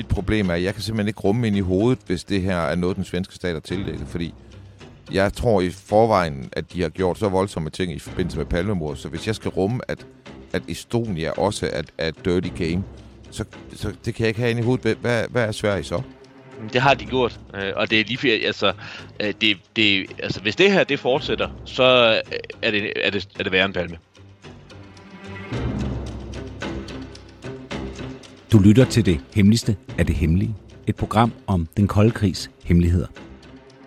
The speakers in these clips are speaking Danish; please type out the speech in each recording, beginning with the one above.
Mit problem er, at jeg kan simpelthen ikke rumme ind i hovedet, hvis det her er noget, den svenske stat har tildækket, fordi jeg tror i forvejen, at de har gjort så voldsomme ting i forbindelse med palmemord, så hvis jeg skal rumme, at, at Estonia også er, er et dirty game, så, så det kan jeg ikke have ind i hovedet. Hvad, hvad er Sverige så? Det har de gjort, øh, og det er lige altså, øh, det, det, altså, hvis det her det fortsætter, så øh, er det, er det, er det værre end Palme. Du lytter til det hemmeligste af det hemmelige. Et program om den kolde krigs hemmeligheder.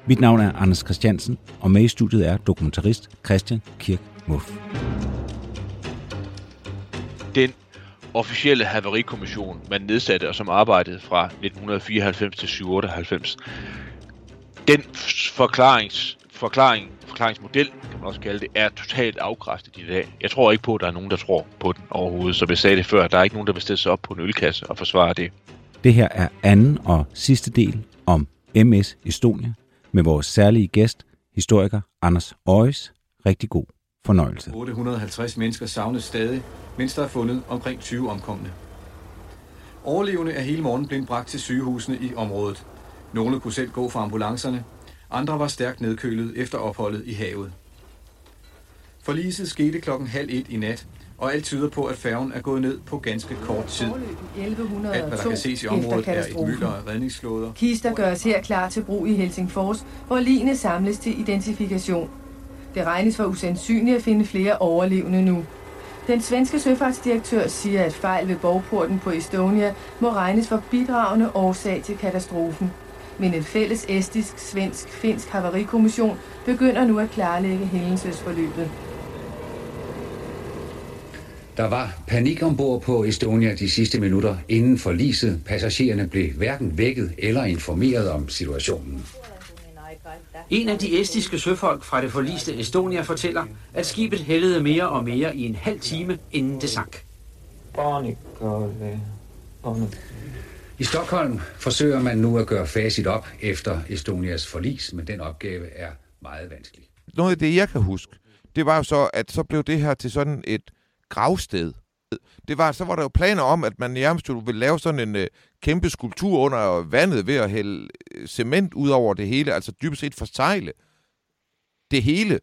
Mit navn er Anders Christiansen, og med i studiet er dokumentarist Christian Kirk Muff. Den officielle haverikommission, man nedsatte og som arbejdede fra 1994 til 1997, den forklarings, forklaring, forklaringsmodel, kan man også kalde det, er totalt afkræftet i dag. Jeg tror ikke på, at der er nogen, der tror på den overhovedet. Som jeg sagde det før, der er ikke nogen, der vil stille sig op på en ølkasse og forsvare det. Det her er anden og sidste del om MS Estonia med vores særlige gæst, historiker Anders Øjes. Rigtig god fornøjelse. 850 mennesker savnes stadig, mens der er fundet omkring 20 omkomne. Overlevende er hele morgen blevet bragt til sygehusene i området. Nogle kunne selv gå fra ambulancerne, andre var stærkt nedkølet efter opholdet i havet. Forliset skete klokken halv et i nat, og alt tyder på, at færgen er gået ned på ganske kort tid. Alt, hvad der kan ses i området, er et mylder af redningsflåder. Kister gøres her klar til brug i Helsingfors, hvor ligene samles til identifikation. Det regnes for usandsynligt at finde flere overlevende nu. Den svenske søfartsdirektør siger, at fejl ved borgporten på Estonia må regnes for bidragende årsag til katastrofen. Men en fælles estisk, svensk, finsk haverikommission begynder nu at klarlægge hændelsesforløbet. Der var panik ombord på Estonia de sidste minutter inden forliset. Passagererne blev hverken vækket eller informeret om situationen. En af de estiske søfolk fra det forliste Estonia fortæller, at skibet hældede mere og mere i en halv time, inden det sank. I Stockholm forsøger man nu at gøre facit op efter Estonias forlis, men den opgave er meget vanskelig. Noget af det, jeg kan huske, det var jo så, at så blev det her til sådan et gravsted. Det var, så var der jo planer om, at man nærmest ville lave sådan en øh, kæmpe skulptur under vandet ved at hælde øh, cement ud over det hele, altså dybest set forsegle det hele.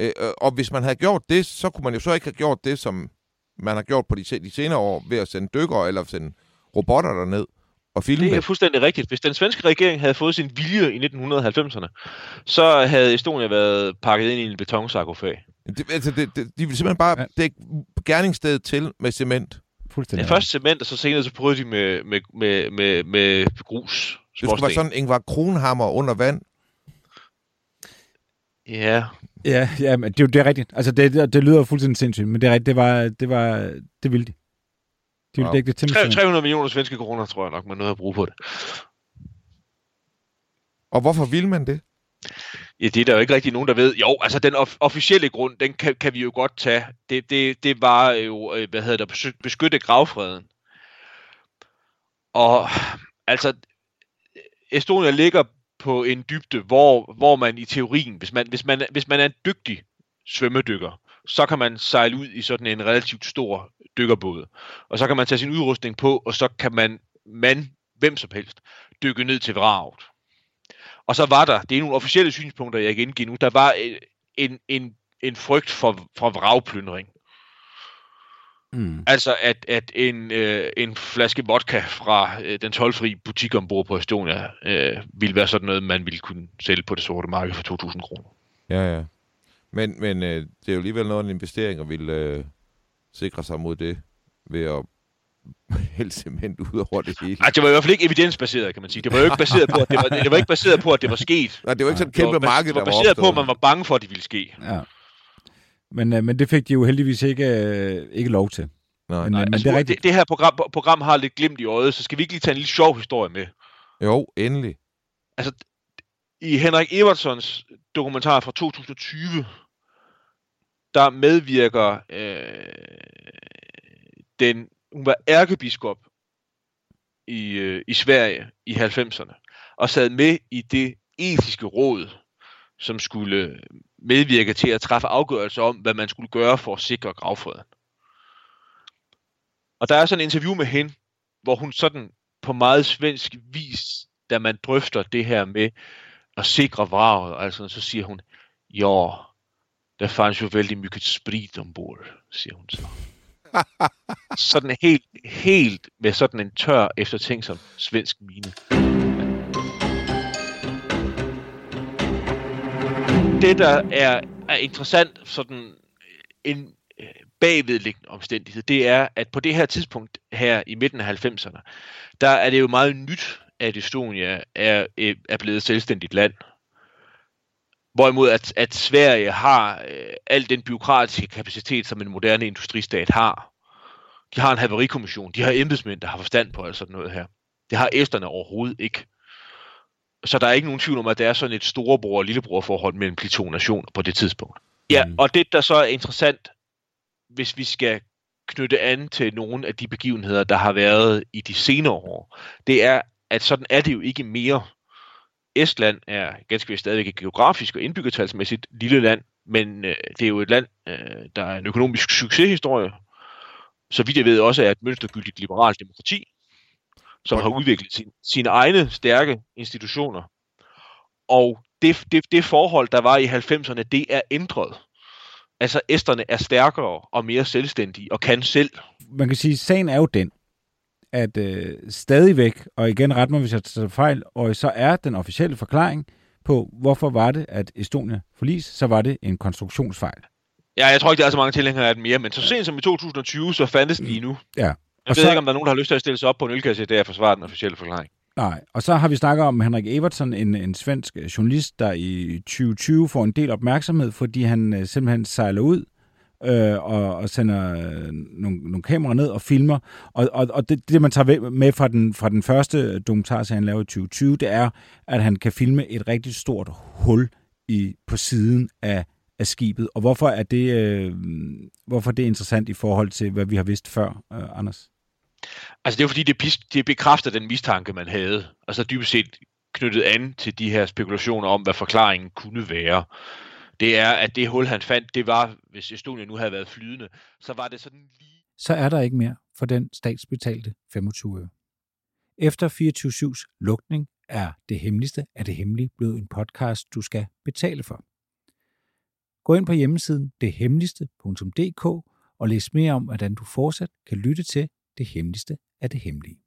Øh, øh, og hvis man havde gjort det, så kunne man jo så ikke have gjort det, som man har gjort på de, de senere år, ved at sende dykkere eller sende robotter derned og filme. Det er fuldstændig rigtigt. Hvis den svenske regering havde fået sin vilje i 1990'erne, så havde Estonia været pakket ind i en betonsarkofag. Det, altså, det, det, de ville simpelthen bare ja. dække gerningsstedet til med cement. Fuldstændig. Ja, først cement, og så senere så prøvede de med, med, med, med, med grus. Det skulle være sådan Ingvar Kronhammer under vand. Ja. Ja, ja men det, det er rigtigt. Altså, det, det, det lyder fuldstændig sindssygt, men det er rigtigt. Det var, det var, det ville de. De ville wow. dække det til 300 millioner svenske kroner, tror jeg nok, man nåede at bruge på det. Og hvorfor vil man det? Ja, det er der jo ikke rigtig nogen, der ved. Jo, altså den of- officielle grund, den kan, kan vi jo godt tage. Det, det, det var jo, øh, hvad hedder det, beskytte gravfreden. Og altså, Estonia ligger på en dybde, hvor, hvor man i teorien, hvis man, hvis, man, hvis man er en dygtig svømmedykker, så kan man sejle ud i sådan en relativt stor dykkerbåd. Og så kan man tage sin udrustning på, og så kan man, man hvem som helst, dykke ned til vraget. Og så var der, det er nogle officielle synspunkter, jeg gengiver nu, der var en, en, en frygt for, for vragplyndring. Mm. Altså at, at en, øh, en flaske vodka fra øh, den tolvfri butik ombord på Estonia øh, ville være sådan noget, man ville kunne sælge på det sorte marked for 2.000 kroner. Ja, ja. Men, men øh, det er jo alligevel noget af en investering at ville øh, sikre sig mod det ved at hælde cement ud over det hele. Ej, det var i hvert fald ikke evidensbaseret, kan man sige. Det var jo ikke baseret på, at det var, det var ikke baseret på, at det var sket. Nej, det var ikke sådan et kæmpe marked, der var var baseret opstået. på, at man var bange for, at det ville ske. Ja. Men, øh, men det fik de jo heldigvis ikke, øh, ikke lov til. Nej. Men, Nej, men altså, det er det, rigtigt. det, det her program, program har lidt glimt i øjet, så skal vi ikke lige tage en lille sjov historie med. Jo, endelig. Altså, i Henrik Evertsons dokumentar fra 2020, der medvirker øh, den, hun var ærkebiskop i, øh, i Sverige i 90'erne, og sad med i det etiske råd, som skulle medvirke til at træffe afgørelser om, hvad man skulle gøre for at sikre gravfreden. Og der er sådan en interview med hende, hvor hun sådan på meget svensk vis, da man drøfter det her med at sikre vraget, altså så siger hun, ja, der fanns jo vældig mycket sprit ombord, siger hun så. sådan helt, helt med sådan en tør eftertænksom svensk mine. Det, der er, er interessant, sådan en øh, bagvedliggende omstændighed, det er, at på det her tidspunkt her i midten af 90'erne, der er det jo meget nyt, at Estonia er, øh, er blevet et selvstændigt land. Hvorimod at, at Sverige har øh, al den byråkratiske kapacitet, som en moderne industristat har. De har en haverikommission, de har embedsmænd, der har forstand på alt sådan noget her. Det har æsterne overhovedet ikke. Så der er ikke nogen tvivl om, at der er sådan et storebror- og lillebror forhold mellem de to nationer på det tidspunkt. Ja, Mm. og det der så er interessant, hvis vi skal knytte an til nogle af de begivenheder, der har været i de senere år, det er, at sådan er det jo ikke mere. Estland er ganske vist stadigvæk et geografisk og indbyggertalsmæssigt lille land, men øh, det er jo et land, øh, der er en økonomisk succeshistorie. Så vidt jeg ved også er et mønstergyldigt liberalt demokrati, som har udviklet sin, sine egne stærke institutioner. Og det, det, det forhold, der var i 90'erne, det er ændret. Altså, æsterne er stærkere og mere selvstændige og kan selv. man kan sige, at sagen er jo den, at øh, stadigvæk, og igen ret mig, hvis jeg tager fejl, og så er den officielle forklaring på, hvorfor var det, at Estonia forlis, så var det en konstruktionsfejl. Ja, jeg tror ikke, der er så mange tilhængere af den mere, men så sent som i 2020, så fandtes de nu. Ja. Jeg Og ved så- ikke, om der er nogen, der har lyst til at stille sig op på en ølkasse der og forsvare den officielle forklaring. Nej, og så har vi snakket om Henrik Evertsen, en, en svensk øh, journalist, der i 2020 får en del opmærksomhed, fordi han øh, simpelthen sejler ud øh, og, og sender øh, nogle, nogle kameraer ned og filmer. Og, og, og det, det, man tager med fra den, fra den første dokumentarserie, han laver i 2020, det er, at han kan filme et rigtig stort hul i, på siden af, af skibet. Og hvorfor er det, øh, hvorfor er det interessant i forhold til, hvad vi har vidst før, øh, Anders? Altså, det er jo fordi, det, det bekræfter den mistanke, man havde. Altså dybest set knyttet an til de her spekulationer om, hvad forklaringen kunne være. Det er, at det hul, han fandt, det var, hvis Estonia nu havde været flydende, så var det sådan lige... så er der ikke mere for den statsbetalte 25 øre. Efter 24-7's lukning er Det Hemmeligste af det Hemmelige blevet en podcast, du skal betale for. Gå ind på hjemmesiden dethemmeligste.dk og læs mere om, hvordan du fortsat kan lytte til Det Hemmeligste af det Hemmelige.